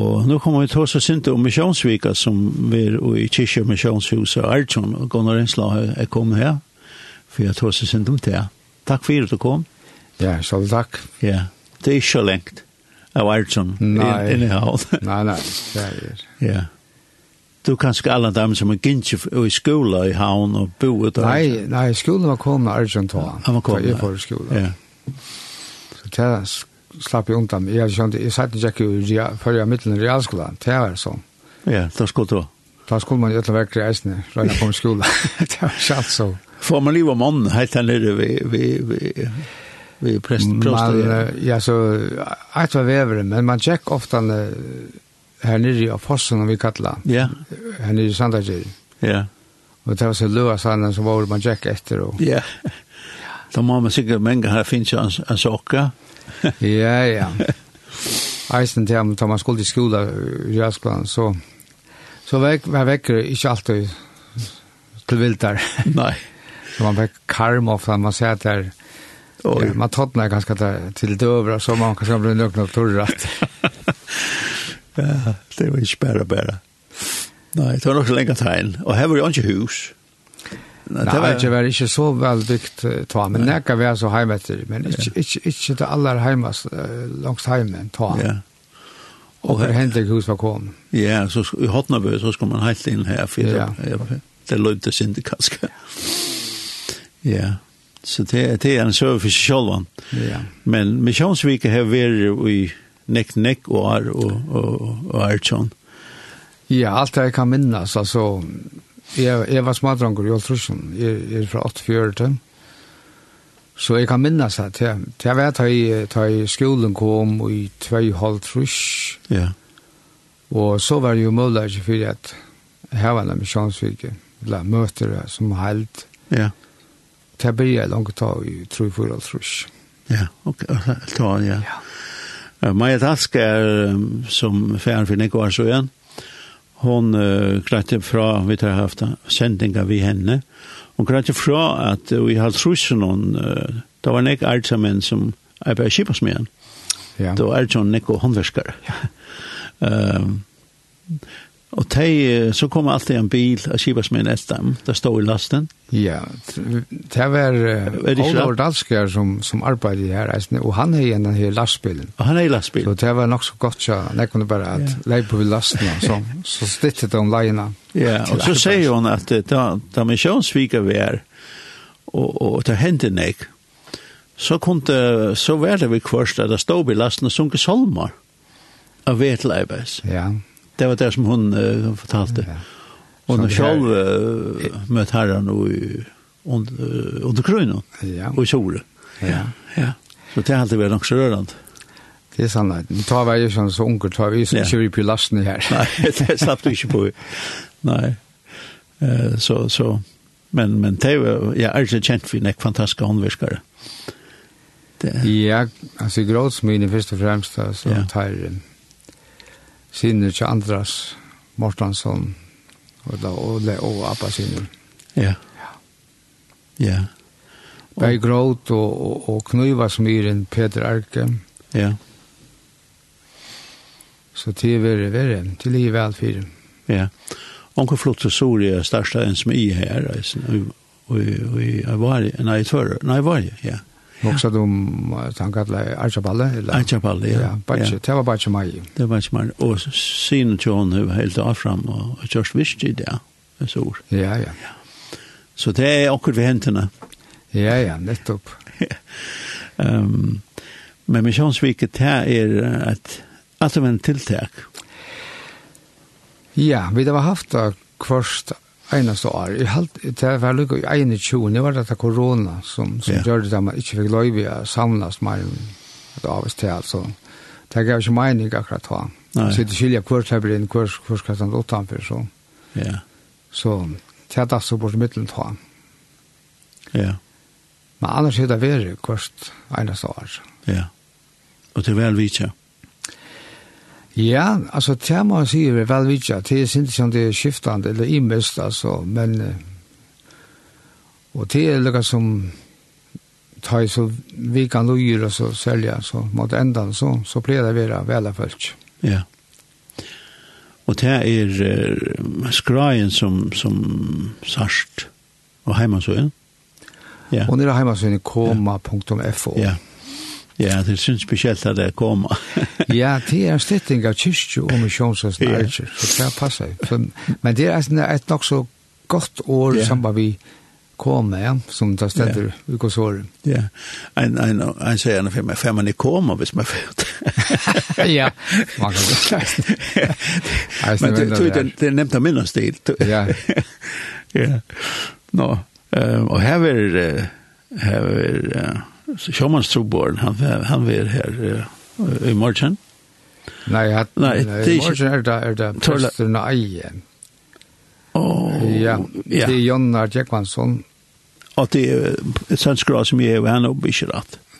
Og nå kommer vi til oss og synte om misjonsvika som vi er i kyrkje misjonshuset og Arjun, og Gunnar Ensla er kommet her, for jeg tog oss og synte om det. Takk for at du kom. Ja, så takk. Ja, det er ikke lengt av Arjun inne her. Nei, nei, det er Ja. Du kan kanskje alle dem som er gynnsi i skola i havn og bo ut av Nei, nei, skolen var kommet Arjun tog. Han var kommet. Jeg var i skola. Ja. Så det slapp jeg undan. Jeg hadde skjønt, jeg satt ikke jo før jeg middelen i realskolen. Det var sånn. Ja, da skulle du. Da skulle man jo til verkere eisene, røyne på en skole. det var ikke alt så. Får man liv om ånden helt her nede vi, vi, vi, ved presten? Man, ja, så, eit var vevere, men man tjekk ofte her nede av fossen, om vi kallar. Ja. Her nede i Sandagir. Ja. Og det var så løa sanden som var man tjekk etter. Og... Ja. Da må man sikkert mange her finnes en, en sokker. Ja ja, ja. Eisen til ham, da man skulle i skola i Raskland, så, så vek, var vekker ikke alltid til viltar. Nei. Så man vekk karm ofta, man ser at der, Oj. Ja, man tottnar ganska där till dövra så man kanske blir nöjd med torrat. ja, det var ju spärra bara. Nej, det var nog så länge tid. Och här var ju inte hus. Nei, det var ikke, var ikke så vel veldykt ta, men jeg kan være så hjemme etter, men ikke, ikke, ikke det aller hjemme, langs hjemme ta. Ja. Og her hentet hus var kom. Ja, så i Hotnabø så skulle man helt inn her, for ja. ja, det løpte sin det kanskje. Ja, så det, det er en søv for seg selv. Ja. Men Misjonsvike har vært i nekk, nekk og år og, og, og, og Ja, alt det jeg kan minnes, altså, Jeg, jeg var smadranger i Oltrusjon, jeg, jeg er fra 8-4. Så jeg kan minnes det. Jeg, jeg vet at jeg, jeg skolen kom i 2,5 Ja. Og så var det jo mulig for at her var det med sjansvike, eller møter som held. Ja. Det blir jeg langt ta i 3,4 trus. Ja, ok, ta, ja. ja. Maja Task er um, som færen for Nikvar Søen hon uh, klarte fra, vi har haft sendinger vi henne, hon klarte fra at uh, vi har trusen hon, uh, det var nek alt sammen som arbeidet kjipas med henne. Ja. Det var alt sånn nek og håndverskere. Ja. um, Og te, så kom alltid en bil av Kivasmen Estam, der stod i lasten. Ja, det var uh, Olavur Dalskjær som, som arbeidde her, og han er igjen her lastbilen. Og han er i lastbilen. Så det var nok så godt, ja, jeg kunne bare at leie på lasten, så, så stittet de leiene. Ja, og så sier hun at da, da misjonssviker vi er, og, og det hendte nek, så, kunne, så var det vi kvørst at det stod i lasten og sunket solmer av vetleibes. Ja, ja det var det som hon uh, fortalte. Ja. Og hun själv uh, mötte herran och i under, under krøyna ja. og i solen. Ja. ja. Så det har alltid vært nok så rørende. Det er sannhet. Nu tar vi sånn så unge, tar vi som kjører på lasten her. Nei, det slapp du ikke på. Nei. Uh, så, så. Men, men det var, jeg er ikke kjent for en fantastisk håndvirkere. Det. Ja, altså gråtsmine først og fremst, så ja. tar jeg sinner til Andras Mortansson og da Ole og Abba sinner. Ja. Ja. ja. Bei Gråt og, og, og Knøyvasmyren Peter Arke. Ja. Så til er verre, verre. Til i velfyr. Ja. Onkel Flott og Sori er største enn som i her. Og og, var, nei, jeg var, nei, jeg var, ja. Också så de tankar till Archaballe eller Archaballe ja. Batch tell about your mai. Det var smart och syn John hur helt av fram och just visst det där. Så ord. Ja ja. Så det är också vid händerna. Ja ja, nettopp. Ehm men missionsviket här är att alltså en tilltag. Ja, vi har haft kvarst Einast år. Jeg halt, det var lukket i 21, det var dette korona som, som ja. gjør det at man ikke fikk løyve å samles mer et avvis til, altså. Det gav ikke mening akkurat da. Nei. Så det skiljer hver til blir inn, hver skal stå utenfor, så. Ja. Så det er det som bort i middelen ta. Ja. Men annars er det vært hvert eneste år. Ja. Og til vel vidtja. Ja, altså det må jeg si er vel vidtja, det er sint som det er skiftande eller imest, altså, men og det er lukka som tar så vi kan og så selja, så mot endan så, så blir det vera vela folk. Ja. Og det er, uh, skraien som, som sarst og heimansøyen. Ja. Og nere heimansøyen koma.fo. Ja. ja. Ja, det synes spesielt at det kommer. ja, det er en stetting av kyrkje og misjonsens nærkjer, ja. så det passer. For, men det er et nok så godt år ja. som vi kommer, ja, som det stender ja. i korsåren. Ja, en, en, en sier han for meg, man er kommer hvis man er ja, man kan det. men det, det, det er nevnt av minnestil. ja. ja. Nå, no, um, og her er, her er, uh, sjåmannstrobåren, han, han är här uh, i morgon. Nej, jag Nej, nei, i morgon är det, er det presten Eie. Oh, ja, det är Jonna Tjekvansson. Och det är ett sånt skrås som är han och ikke.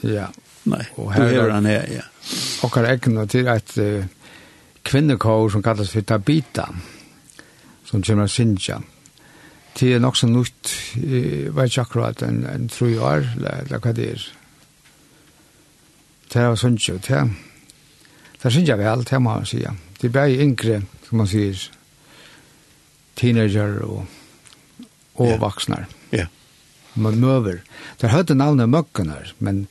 Ja. Nej. Och här är han här, ja. Och har er ikke til et uh, kvinnekår som kallas för Tabita, som kommer att synja. Det är nok så nytt, jeg vet ikke akkurat, en, en tro år, eller vad det är det var sånn ikke, det, det synes jeg vel, det må man si. Det er bare yngre, som man sier, teenager og, og yeah. voksne. Ja. Yeah. Man møver. Det hørte navnet Møkkener, men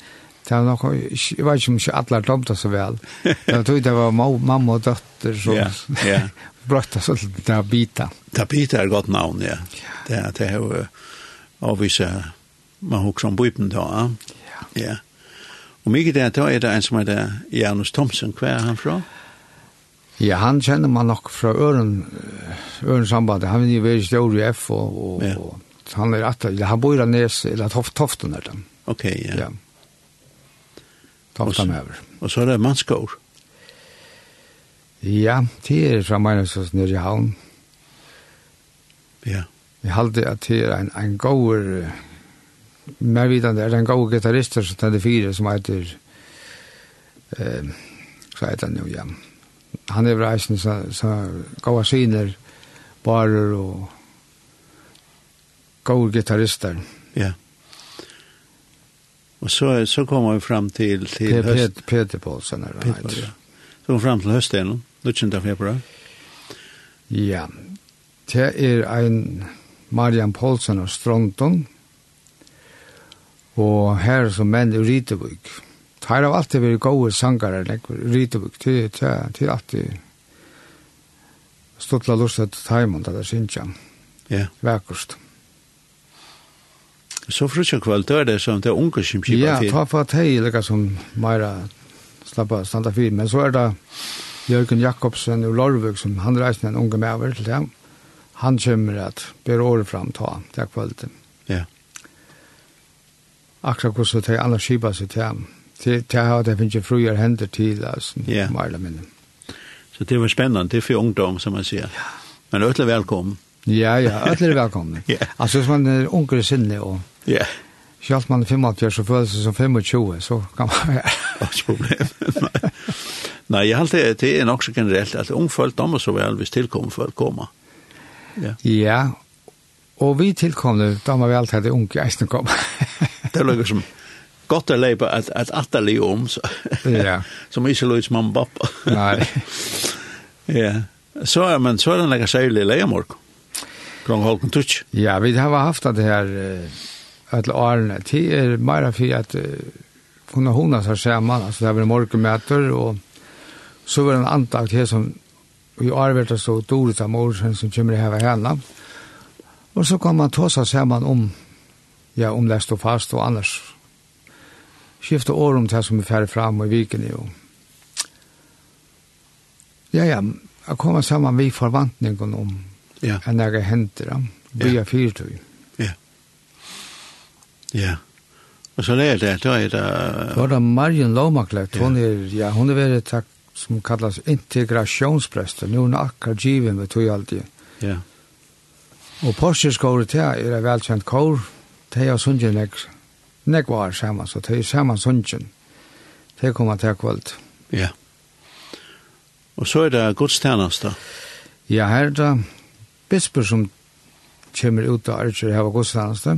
det var nok, jeg vet ikke om ikke alle domte så vel. Jeg tror det var mamma og døtter som yeah. Yeah. brøtte seg til Tabita. Tabita er godt navn, ja. Det er det er jo avvise, man husker om bøypen da, ja. Ja. Yeah. Og mye det da er det en som heter Janus Thomsen, hva er han fra? Ja, han kjenner man nok fra Øren, Øren sambandet. Han er veldig stor i F, og, og, ja. og han er atter, han bor i Nes, eller tof, Toften er den. Ok, ja. ja. Toften er. Og så er det mannskår. Ja, det er fra Meinesås nere i havn. Ja. Jeg halte at det er en, en gård, mer vidande er det en god gitarrister som tredje fire som heter eh, så heter han jo, ja. Han er reisen så, så gode syner, barer og gode gitarrister. Ja. Og så, så kommer vi fram til, til Peter høst. Peter, Paulsen er det. Peter ja. Så kommer vi fram til høsten, 19. februar. Ja. Det er en Marian Paulsen og Stronton, og her som menn i Rytebygg. Her har alltid vært gode sangere, nekker, Rytebygg, til, til, til alltid stått la lust til Taimond, det er synes. Ja. Vækust. Så frutja kvöld, det er det som det er unge som kipper? Ja, ta for at hei, lika som Meira slappa standa fyr, men så er det Jørgen Jakobsen og Lorvuk, som han reisner en unge med over til dem. Han kommer at ber året fram ta, det er kvöldet. Ja akkurat hvordan det er annars skipa seg til Det har det finnes fruer hender til, altså, yeah. mer mindre. Så det var spennende, det er for ungdom, som man sier. Ja. Men øtler velkommen. Ja, ja, øtler velkommen. ja. Altså, hvis man er unger sinne og... Ja. Selv man er 55, så føler det som 25, så kan man være. Ikke problem. Nei, jeg halte det er nok så generelt at ungfølt damer så vel hvis tilkommer folk kommer. Ja. ja, og vi tilkommer dommer vel alltid at unge eisene kommer. det er liksom gott att leva att att åtta le om så. Ja. Som inte låts man pappa. Nej. Ja. Så är man så den lägger sig lilla i morg. Kring Holken touch. Ja, vi har haft det här att Arne till er mer för att kunna hona så här man alltså det var morgonmöter och så var det en antakt här som vi arbetar så Dorita Morsen som kommer här hemma. Och så kan man ta sig samman om ja, om det står fast og annars skifte år om det som er ferdig fram i viken jo. Ja, ja, jeg kommer sammen med forvantningen om ja. enn jeg henter dem, er jeg fyrtøy. Ja. Ja. Og så er det, da er det... Da er det Marion Lomaklet, hun er, ja, hun er veldig takk som kallas integrationsprester, Nå er hun akkurat given ved tog alltid. Ja. Og Porsche skåret til er et velkjent kår, de har sunnet nek, nek var sammen, så de er sammen sunnet. De kommer til kvöld. Ja. Og så er det godstjeneste? Ja, her er det bisper som kommer ut av Archer her var godstjeneste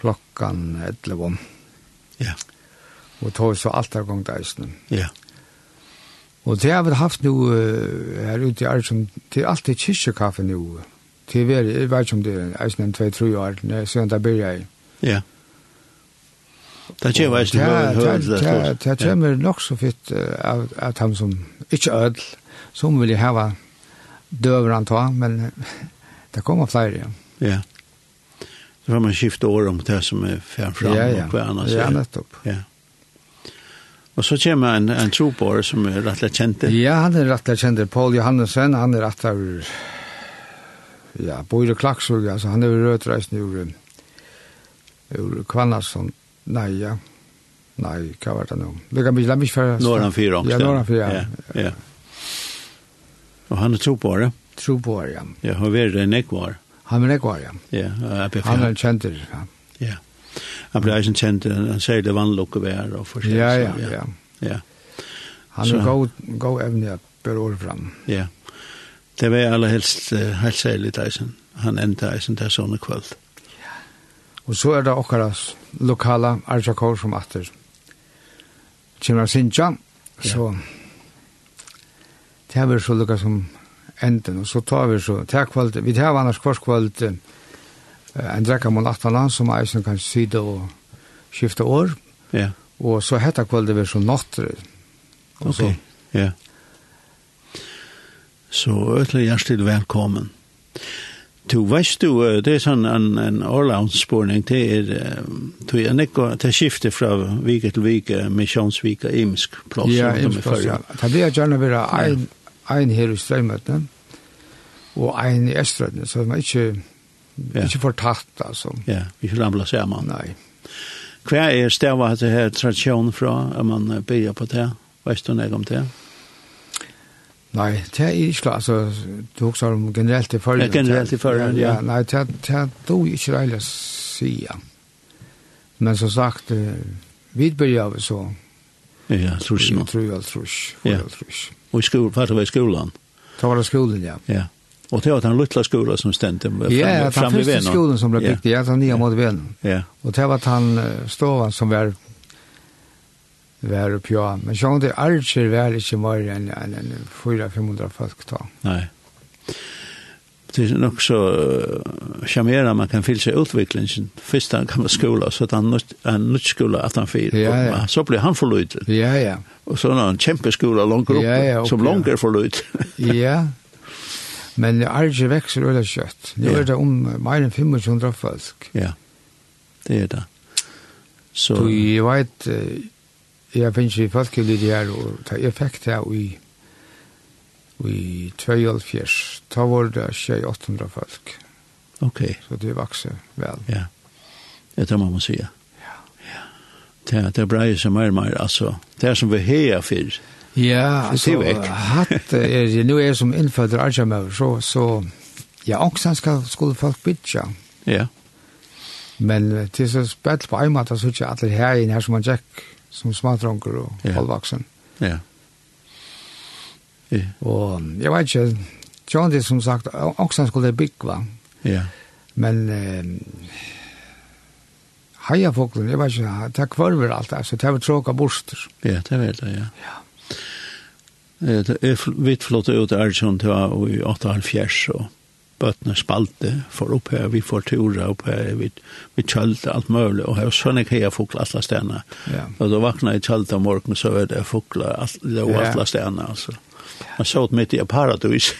klokkan 11. Ja. Og tog så alt er gongt eisen. Ja. Og det har vi haft nu her ute i Archer det er alltid kyrkjekaffe nu. Ja til veri, jeg vet ikke om det er eisen enn 2-3 år, når jeg siden det blir jeg. Ja. Det kommer eisen enn høyre. Det kommer nok så fitt av han som ikke ødel, som vil hava døver han ta, men det kommer flere, ja. Ja. Så får man skifte år om det som er framfram og på annars. Ja, nettopp. Ja. Og så kommer en, en tropår som er rettelig kjent. Ja, han er rettelig kjent. Paul Johannesson, han er rettelig Ja, bor i Klaksvig, altså han er jo rødreisende ur, ur Kvannason, nei, ja, nei, hva var det nå? Lykke mye, la mye færre. Nå er han fire. Ja, nå er han fire, ja. ja. ja. Og han er tro på det? Tro på det, ja. Ja, og hva er det nekvar? Han er nekvar, ja. Ja, og han er kjenter, ja. Ja, han ble eisen kjenter, han sier det vannlukke vær og forskjellig. Ja, ja, ja. ja. Han er god, god evne at bør året fram. Ja, ja det var aller helst uh, helt særlig Eisen. Han enda Eisen der sånne kvöld. Ja. Og så er det okkaras lokala arjakor som atter. Kjemra Sinja, så det er så lukka som enden, og så tar vi så, det er kvöld, vi tar annars kvart kvöld, uh, en drekka mot atala, som Eisen kan syde og skifte år, ja. og så hetta kvöld er vi så nattre. og så, ja. Så øtla hjertelig velkommen. Du veist du, det er sånn en, en årlandsspurning, det er, du er nekko, det er skiftet fra vike til vike, misjonsvike, imsk plass. Ja, imsk plass, ja. Det blir gjerne være ein, ein her i strømmøtene, og ein i estrøttene, så man ikke, ja. ikke får tatt, altså. Ja, vi ikke ramla sammen. Nei. Hva er stedet det her tradisjonen fra, at man begynner på det? Veist du nek om det? Ja. Nei, det er ikke klart, altså, du også om generelt i førre. Ja, generelt i førre, ja. Nei, det er du ikke reilig å si, ja. Men som sagt, vi begynner vi så. Ja, trus nå. Tror jeg, trus, ja. trus. Og i skolen, hva var i skolan? Det var i skolen, ja. Ja. Og det var den luttla skolan som stendte fram, ja, fram i venen. Ja, den første skolen som ble bygd, ja, den nye mot venen. Ja. Og det var den ståvan som var vær og pja. Men sjån det archer vær ikke mer enn en, en 400-500 folk ta. Nei. Det er nok så charmera man kan fylla seg utviklingen. Først han kan være skola, så att han nytt, en nytt skola att han fyra. Ja, ja. Så blir han forløyt. Ja, ja. Og så er han kjempeskola langt upp, ja, ja, upp, som ja. langt er forløyt. ja, Men Arge växer öle kött. Nu är det om mer enn 500 folk. Ja, det er det. Så... Du, jeg vet, jeg finnes i folkelivet her, og ta effekt her i, i 2004. da var det 2800 folk. Ok. Så det vokser vel. Ja, det tar man må si. Ja. Ja. Det er bra som er mer, altså. Det er som vi heier for. Ja, altså, hatt er det, nu er jeg som innfødder Arjamau, så, så, ja, også skal, skulle folk bytja. Ja. Men til så spett på en måte, så ikke alle her, her som man tjekk, som smadronker og yeah. halvvaksen. Ja. Yeah. Yeah. Og jeg vet ikke, John det som sagt, også han skulle bygge, va? Ja. Yeah. Men eh, heia folken, jeg vet ikke, det er kvarver alt, altså, det er tråka borster. Ja, det vet jeg, ja. Ja. Det er vitt flott ut i Arjun til å i 8,5 og bøttene spalte, for opp her, vi får tura opp her, vi, vi kjølte alt mulig, og her sånn ikke jeg fukler alle stedene. Ja. Og da vakna jeg kjølte om morgenen, så er det fukler alle, alle stedene, altså. Man så midt i paradis.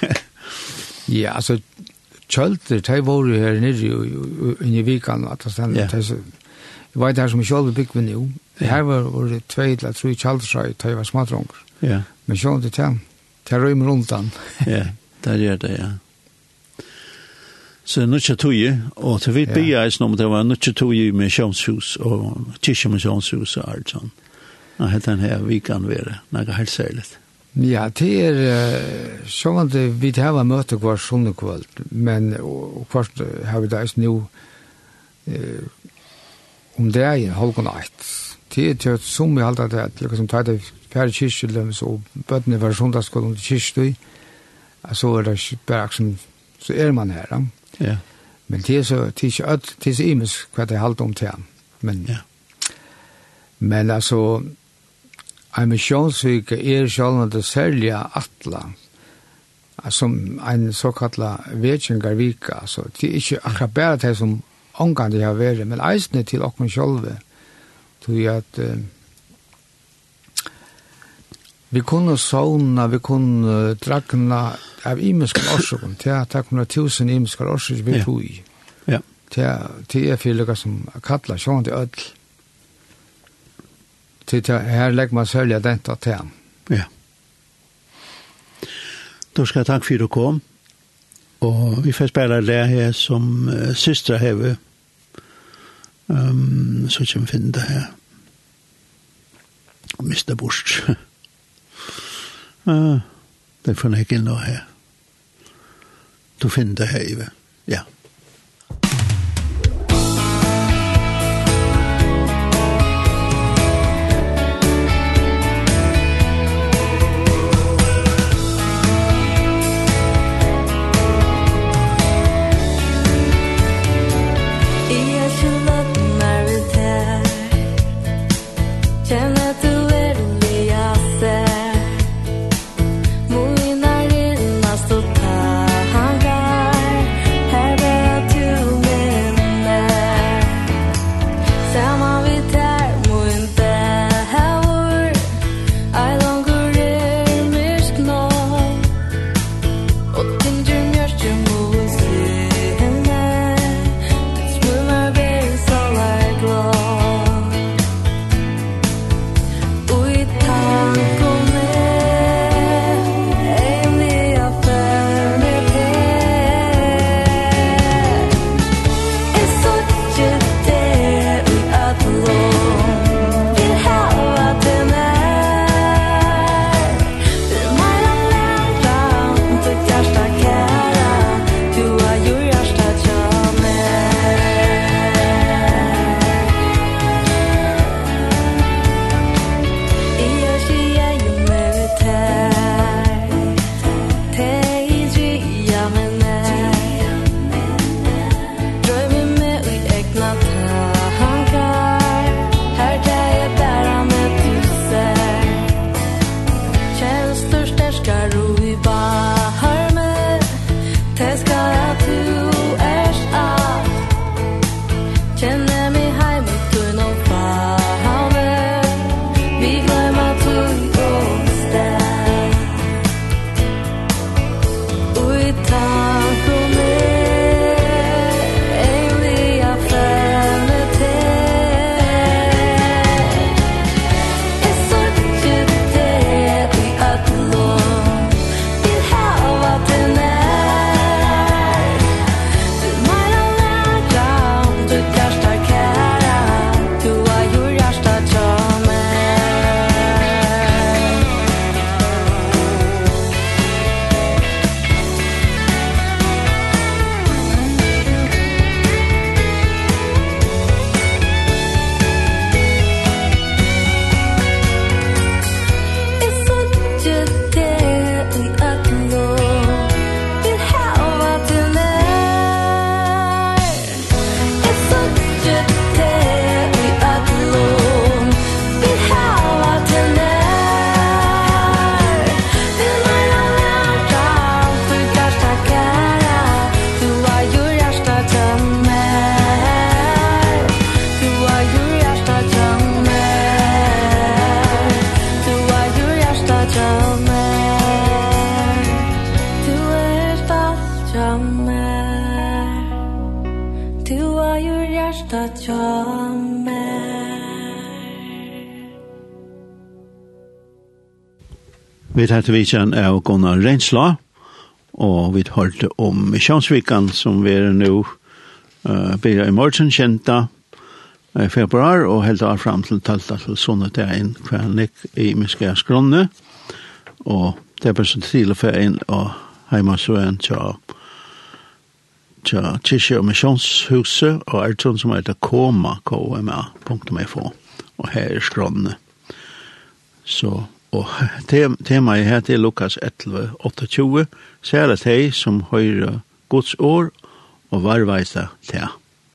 ja, altså, kjølte, de var jo her nere i i, i Vikan, at det stedene, yeah. Det var det her som jeg selv bygde nå. Det her var, var det tve eller tre kjaldrøy da jeg var smadronger. Ja. Men selv det til, til røymer rundt den. Ja, det gjør det, ja. Så nu tja tuje, og til vi bia eis no, det var nu tja tuje med sjånshus og tisje med sjånshus og alt sånn. Nå hette den her, vi kan være, naga helt særlig. Ja, det er uh, sånn at vi har møte hver sånne kvöld, men hver har vi det eis nu om det er en halv og natt. Det er til at som vi halte det, til liksom tar det færre kyrkjulem, så bøttene var sundagskollen til kyrkjulem, så er det bare som, så er man her, ja. Ja. Men det er så, det er ikke alt, det er så imens hva det er halvt om til han. Men, ja. men altså, en misjonsvik er sjålende det særlige atla, som en såkalla vetjengarvika, altså, det er ikke akkurat bare det som omgang det har vært, men eisene til okken sjålve, tror jeg at uh, vi kunne sovna, vi kunne drakna av imenskar årsakum, til at det kommer tusen imenskar årsakum vi tog i. Ja. Til er fyrlika som kallar sjående öll. Til her legg man sølja denta til han. Ja. Då skal jeg takk for du kom. Og vi får spela det her som uh, systra heve. Um, så kan vi finne det her. Mr. Bush. uh, det får jeg ikke nå her du finner det her, Ive. Ja. Vi tar til vitsen av Gunnar Rensla, og vi hørte om Misjonsvikan som vi er nå uh, blir i morgen kjenta i februar, og helt av fram til talta til sånne det en kvelnik i Miskea Skronne, og det er bare så tidlig for en og heima så en tja tja kyrkje og misjonshuset og er sånn som heter koma, koma.fo og her er skronne. Så Og tem temaet her til Lukas 11, 28, særlig de som høyre Guds år og varveisa til.